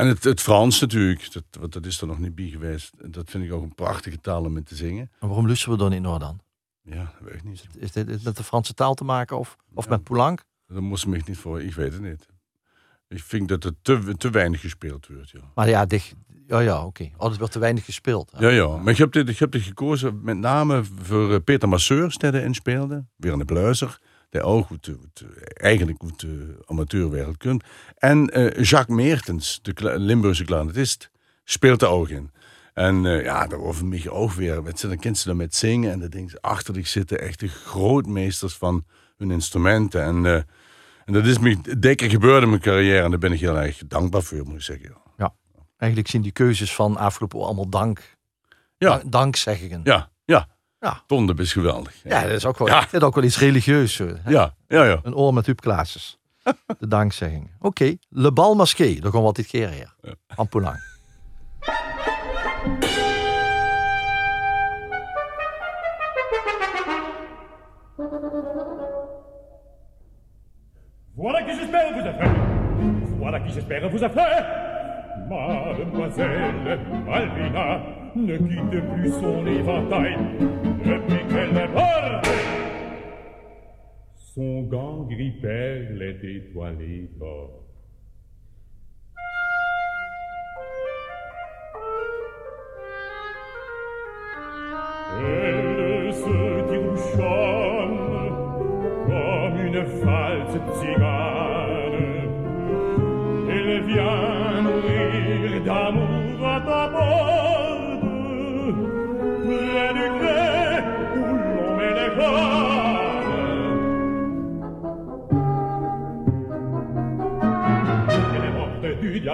en het, het Frans natuurlijk, dat, dat is er nog niet bij geweest. Dat vind ik ook een prachtige taal om in te zingen. En waarom luisteren we dan in Noord dan? Ja, dat weet ik niet. Is dit met de Franse taal te maken of, of met Poulenc? Dat moest me niet voor, ik weet het niet. Ik vind dat er te, te weinig gespeeld wordt. Ja. Maar ja, dicht, ja, ja oké. Okay. Oh, wordt te weinig gespeeld. Ja, ja. Maar ik heb dit, ik heb dit gekozen met name voor eh, Peter Masseur, die erin speelde. Weer een bluizer die ook goed, goed, eigenlijk de amateurwereld kunt. En uh, Jacques Meertens, de Limburgse clarinetist, speelt er ook in. En uh, ja, daar over mij ook weer. Met dan kind ze dan met zingen en dan denk ze achter zich zitten echt de grootmeesters van hun instrumenten. En, uh, en dat is me dikker gebeurd in mijn carrière en daar ben ik heel erg dankbaar voor, moet ik zeggen. Ja, eigenlijk zien die keuzes van afgelopen allemaal dank. Ja. Dankzeggingen. Ja, ja. Ja. Tondeb is geweldig. Ja, dat is ook wel, ja. is ook wel iets religieus. Hè? Ja, ja, ja. Een oor met Huub Klaases. De dankzegging. Oké, okay. Le Bal Masqué. Daar gaan we dit keer hier. Ja. Van Poulenc. Voilà qui j'espère vous a fait. Voilà qui j'espère vous a fait. Mademoiselle Malvina ne quitte plus son éventail, le pic et les. Son gant grippait les détoilés corps. Et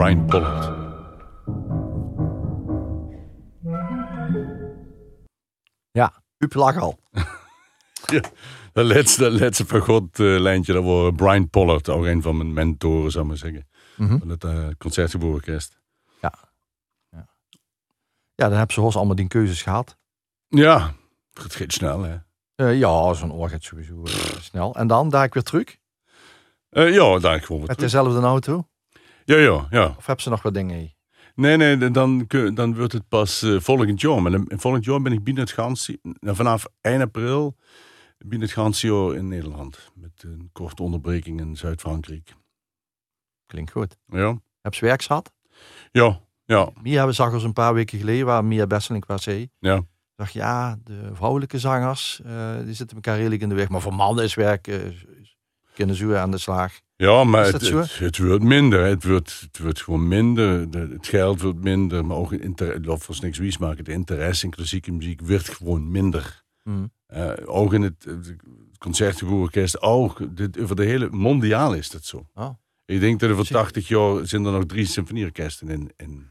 Brian Pollard. Ja, Huub lag al. Ja, dat laatste, laatste fagot-lijntje, dat was Brian Pollard, ook een van mijn mentoren, zou ik maar zeggen. Mhm. Van het uh, Concertgebouworkest. Ja. ja. Ja, dan hebben ze hoors allemaal die keuzes gehad. Ja, het gaat snel, hè. Eh, ja, zo'n oor gaat sowieso eh, snel. En dan, daar ik weer terug. Ja, daar gewoon weer Met terug. dezelfde auto. Ja, ja, ja. Of hebben ze nog wat dingen? Nee, nee, dan, dan wordt het pas eh, volgend jaar. Maar volgend jaar ben ik binnen het ganse, nou, vanaf 1 april binnen het ganse jaar in Nederland. Met een korte onderbreking in Zuid-Frankrijk. Klinkt goed. Ja, Heb ze werk gehad? ja, ja, Mia, we zag ons een paar weken geleden, waar Mia Besseling was zei. ja. Zag ja, de vrouwelijke zangers, eh, die zitten elkaar redelijk in de weg. Maar voor mannen is werk, eh, kunnen ze aan de slag. Ja, maar het, dat het, het wordt minder. Het wordt, het wordt gewoon minder. De- het geld wordt minder. Maar ook inter, of voor niks wies maken. De interesse in klassieke muziek wordt gewoon minder. Mhm. Eh, ook in het, het concertgebouworkest ook. Dit, over de hele mondiaal is dat zo. Oh. Ik denk dat er voor Zie- 80 jaar zijn er nog drie symfonieorkesten in, in,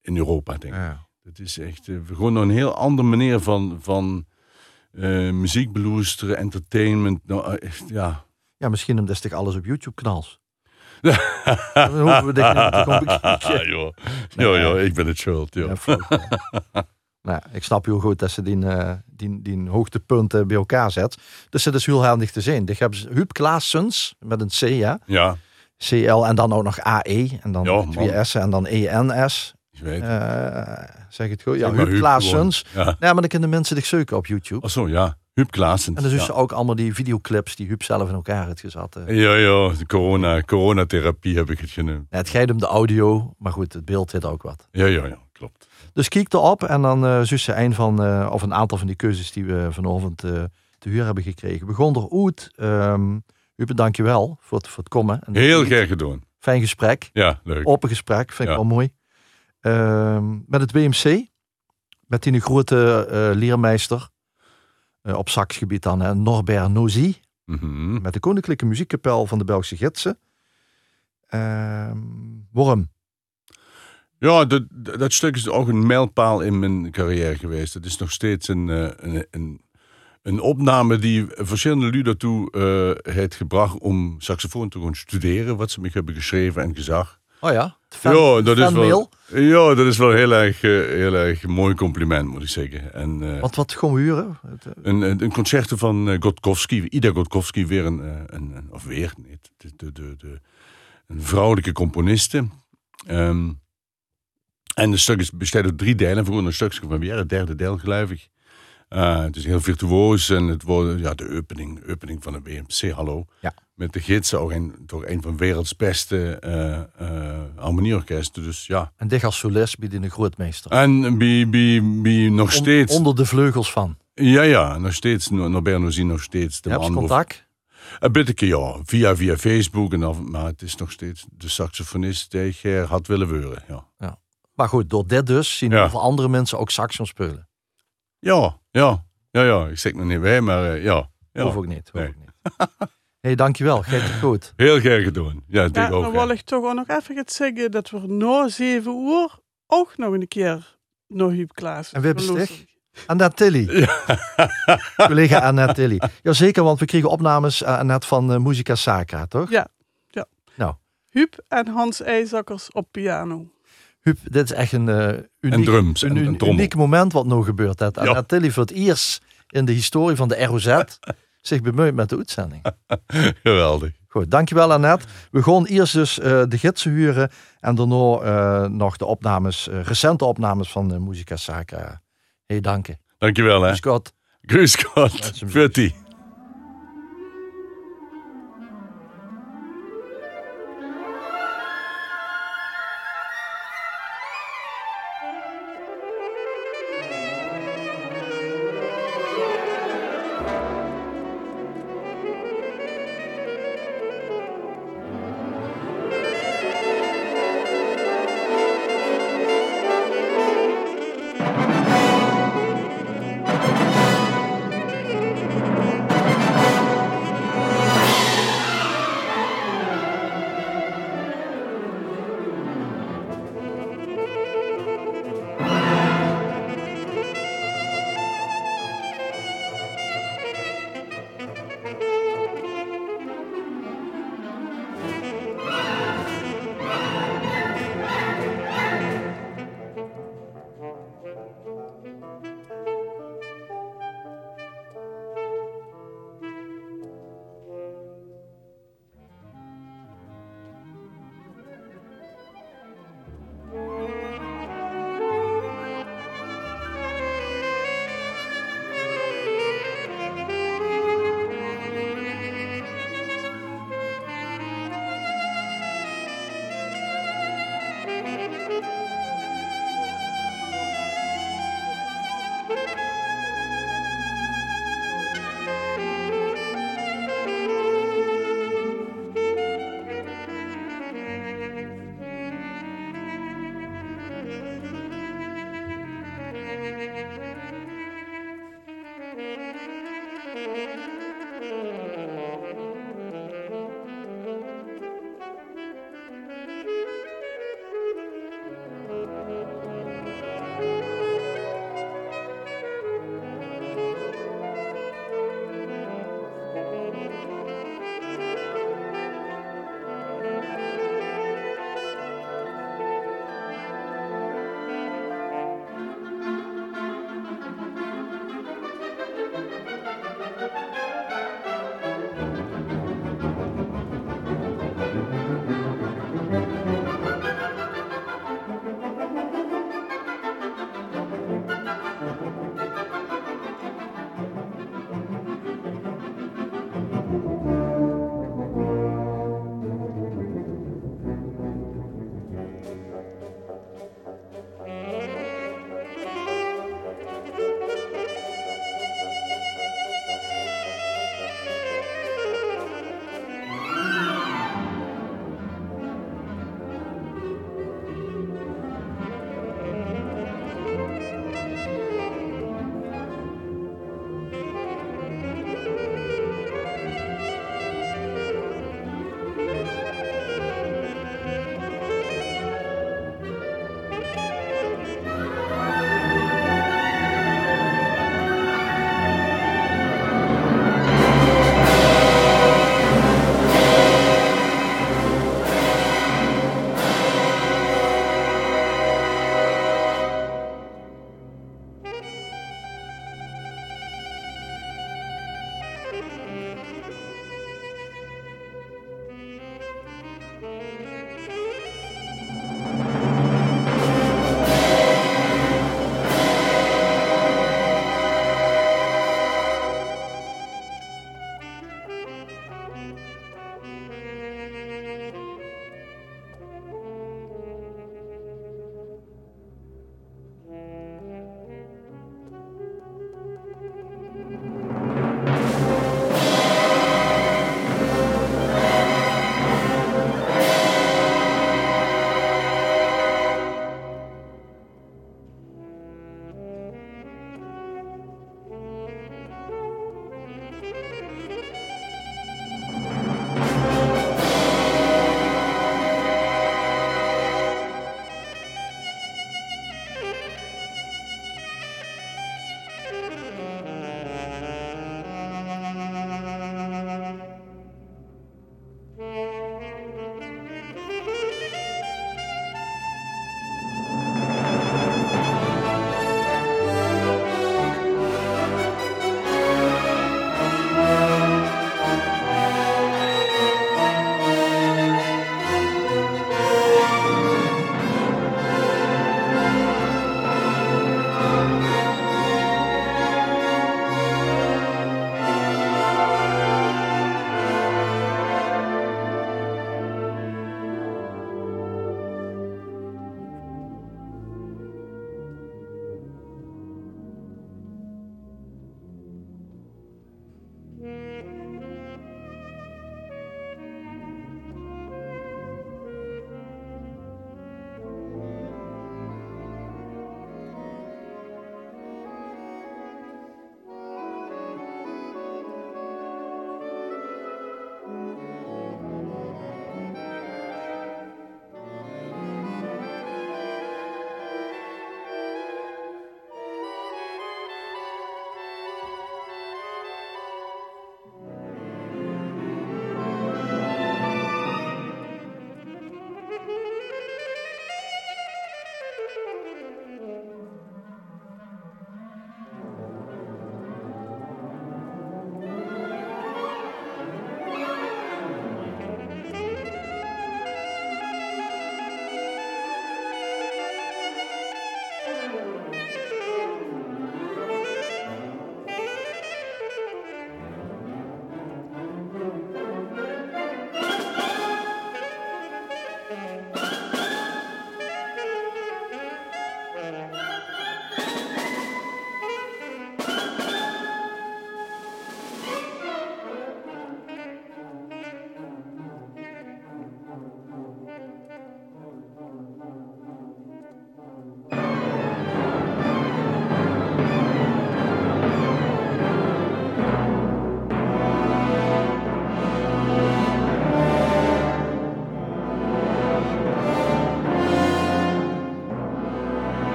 in Europa, denk ik. Ja. Het is echt eh, gewoon een heel andere manier van, van eh, muziek beloesteren, entertainment. Nou, echt, ja. Ja, misschien omdat toch alles op YouTube knals. Dan hoeven we dit niet te joh. Ja, ja, ik ben het schuld. joh. Ja, nou, ik snap heel goed dat ze die, eh, die, die hoogtepunten bij elkaar zet. Dus het is heel handig te zien. Hebben ze Huub Klaassens met een C, ja. Ja, CL en dan ook nog AE en dan Ja, twee man. S'en en dan ENS. ik weet het. Eh zeg het goed? Ja, Huub gewoon. Ja. Nee, maar dan kunnen mensen zich zoeken op YouTube. Ach zo, ja. Huub Klaassen. En dan zien ja. ook allemaal die videoclips die Huub zelf in elkaar heeft gezet. eh. Ja, ja, de corona, coronatherapie heb ik het genoemd. Ja, het gaat om de audio, maar goed, het beeld zit ook wat. Ja, ja, ja, klopt. Dus kijk erop en dan eh zus ze een van, eh, of een aantal van die keuzes die we vanavond eh, te huur hebben gekregen. Begon er Oet. Um, Huub, dank je wel voor het, voor het komen. En Heel graag gedaan. Fijn gesprek, Ja, leuk. open gesprek, vind ik wel mooi. Ehm, met het WMC, met die grote eh, leermeester eh, op saxgebied dan, hè, Norbert Nozy. Mhm. Met de Koninklijke Muziekkapel van de Belgische Gidsen. Ehm Worm. Ja, dat, dat stuk is ook een mijlpaal in mijn carrière geweest. Het is nog steeds een, eh, een, een, een opname die verschillende lui daartoe eh heeft gebracht om saxofoon te gaan studeren. Wat ze me hebben geschreven en gezag. Oh ja, fan, ja, dat is wel, ja, dat is wel heel erg, eh, heel erg mooi compliment, moet ik zeggen. En, eh, Wat, wat gaan we huren? Eh, Een, een, een concerto van eh, Godkowski, Ida Godkowski, weer een, een, een- of weer, de, de, de, de- een vrouwelijke componiste. Ehm, en het stuk is bestaat uit drie delen, voor een stukje van weer, het derde deel geloof ik. Eh, het is heel virtuoos en het wordt ja, de opening, opening van de BMC, hallo. Ja. Met de gidsen, ook een, toch een van de werelds beste eh, harmonieorkesten. Dus ja. En als solist bij de grootmeester. En bij, bij, bij nog On- steeds, onder de vleugels van. ja ja, nog steeds, Norbert Nozy nog steeds de Heb je man contact? Een beetje, ja. Via, via Facebook. En maar het is nog steeds de saxofonist die had willen worden. Ja, Maar goed, door dit dus zien Ja. heel veel andere mensen ook saxofoon spelen. Ja, ja. ja, ja. Ik zeg nog niet bij, maar eh, ja. ja. Hoef ook niet. Hoef Nee. ook niet. hey, dankjewel. Gaat het goed. Heel graag gedaan. Ja, ik Ja, ook. dan ja. wil ik toch ook nog even zeggen dat we na zeven uur ook nog een keer naar Huub Klaas. En wie bestek? Annette Tilly. Collega Annette Tilly. Jazeker, want we kregen opnames uh, net van uh, Musica Sacra, toch? Ja. Huub en Hans IJzakkers op piano. Huub, dit is echt een uh, uniek, drums een, uniek moment wat nu gebeurt. Dat Ja. Tilly voor het eerst in de historie van de ROZ zich bemoeit met de uitzending. Geweldig. Goed, dankjewel Annette. We gaan eerst dus eh, de gidsen huren en daarna eh, nog de opnames, eh, recente opnames van uh, Musica Sacra. Hey, dank je. Dankjewel, hè. Scott. Grüß Gott. Laat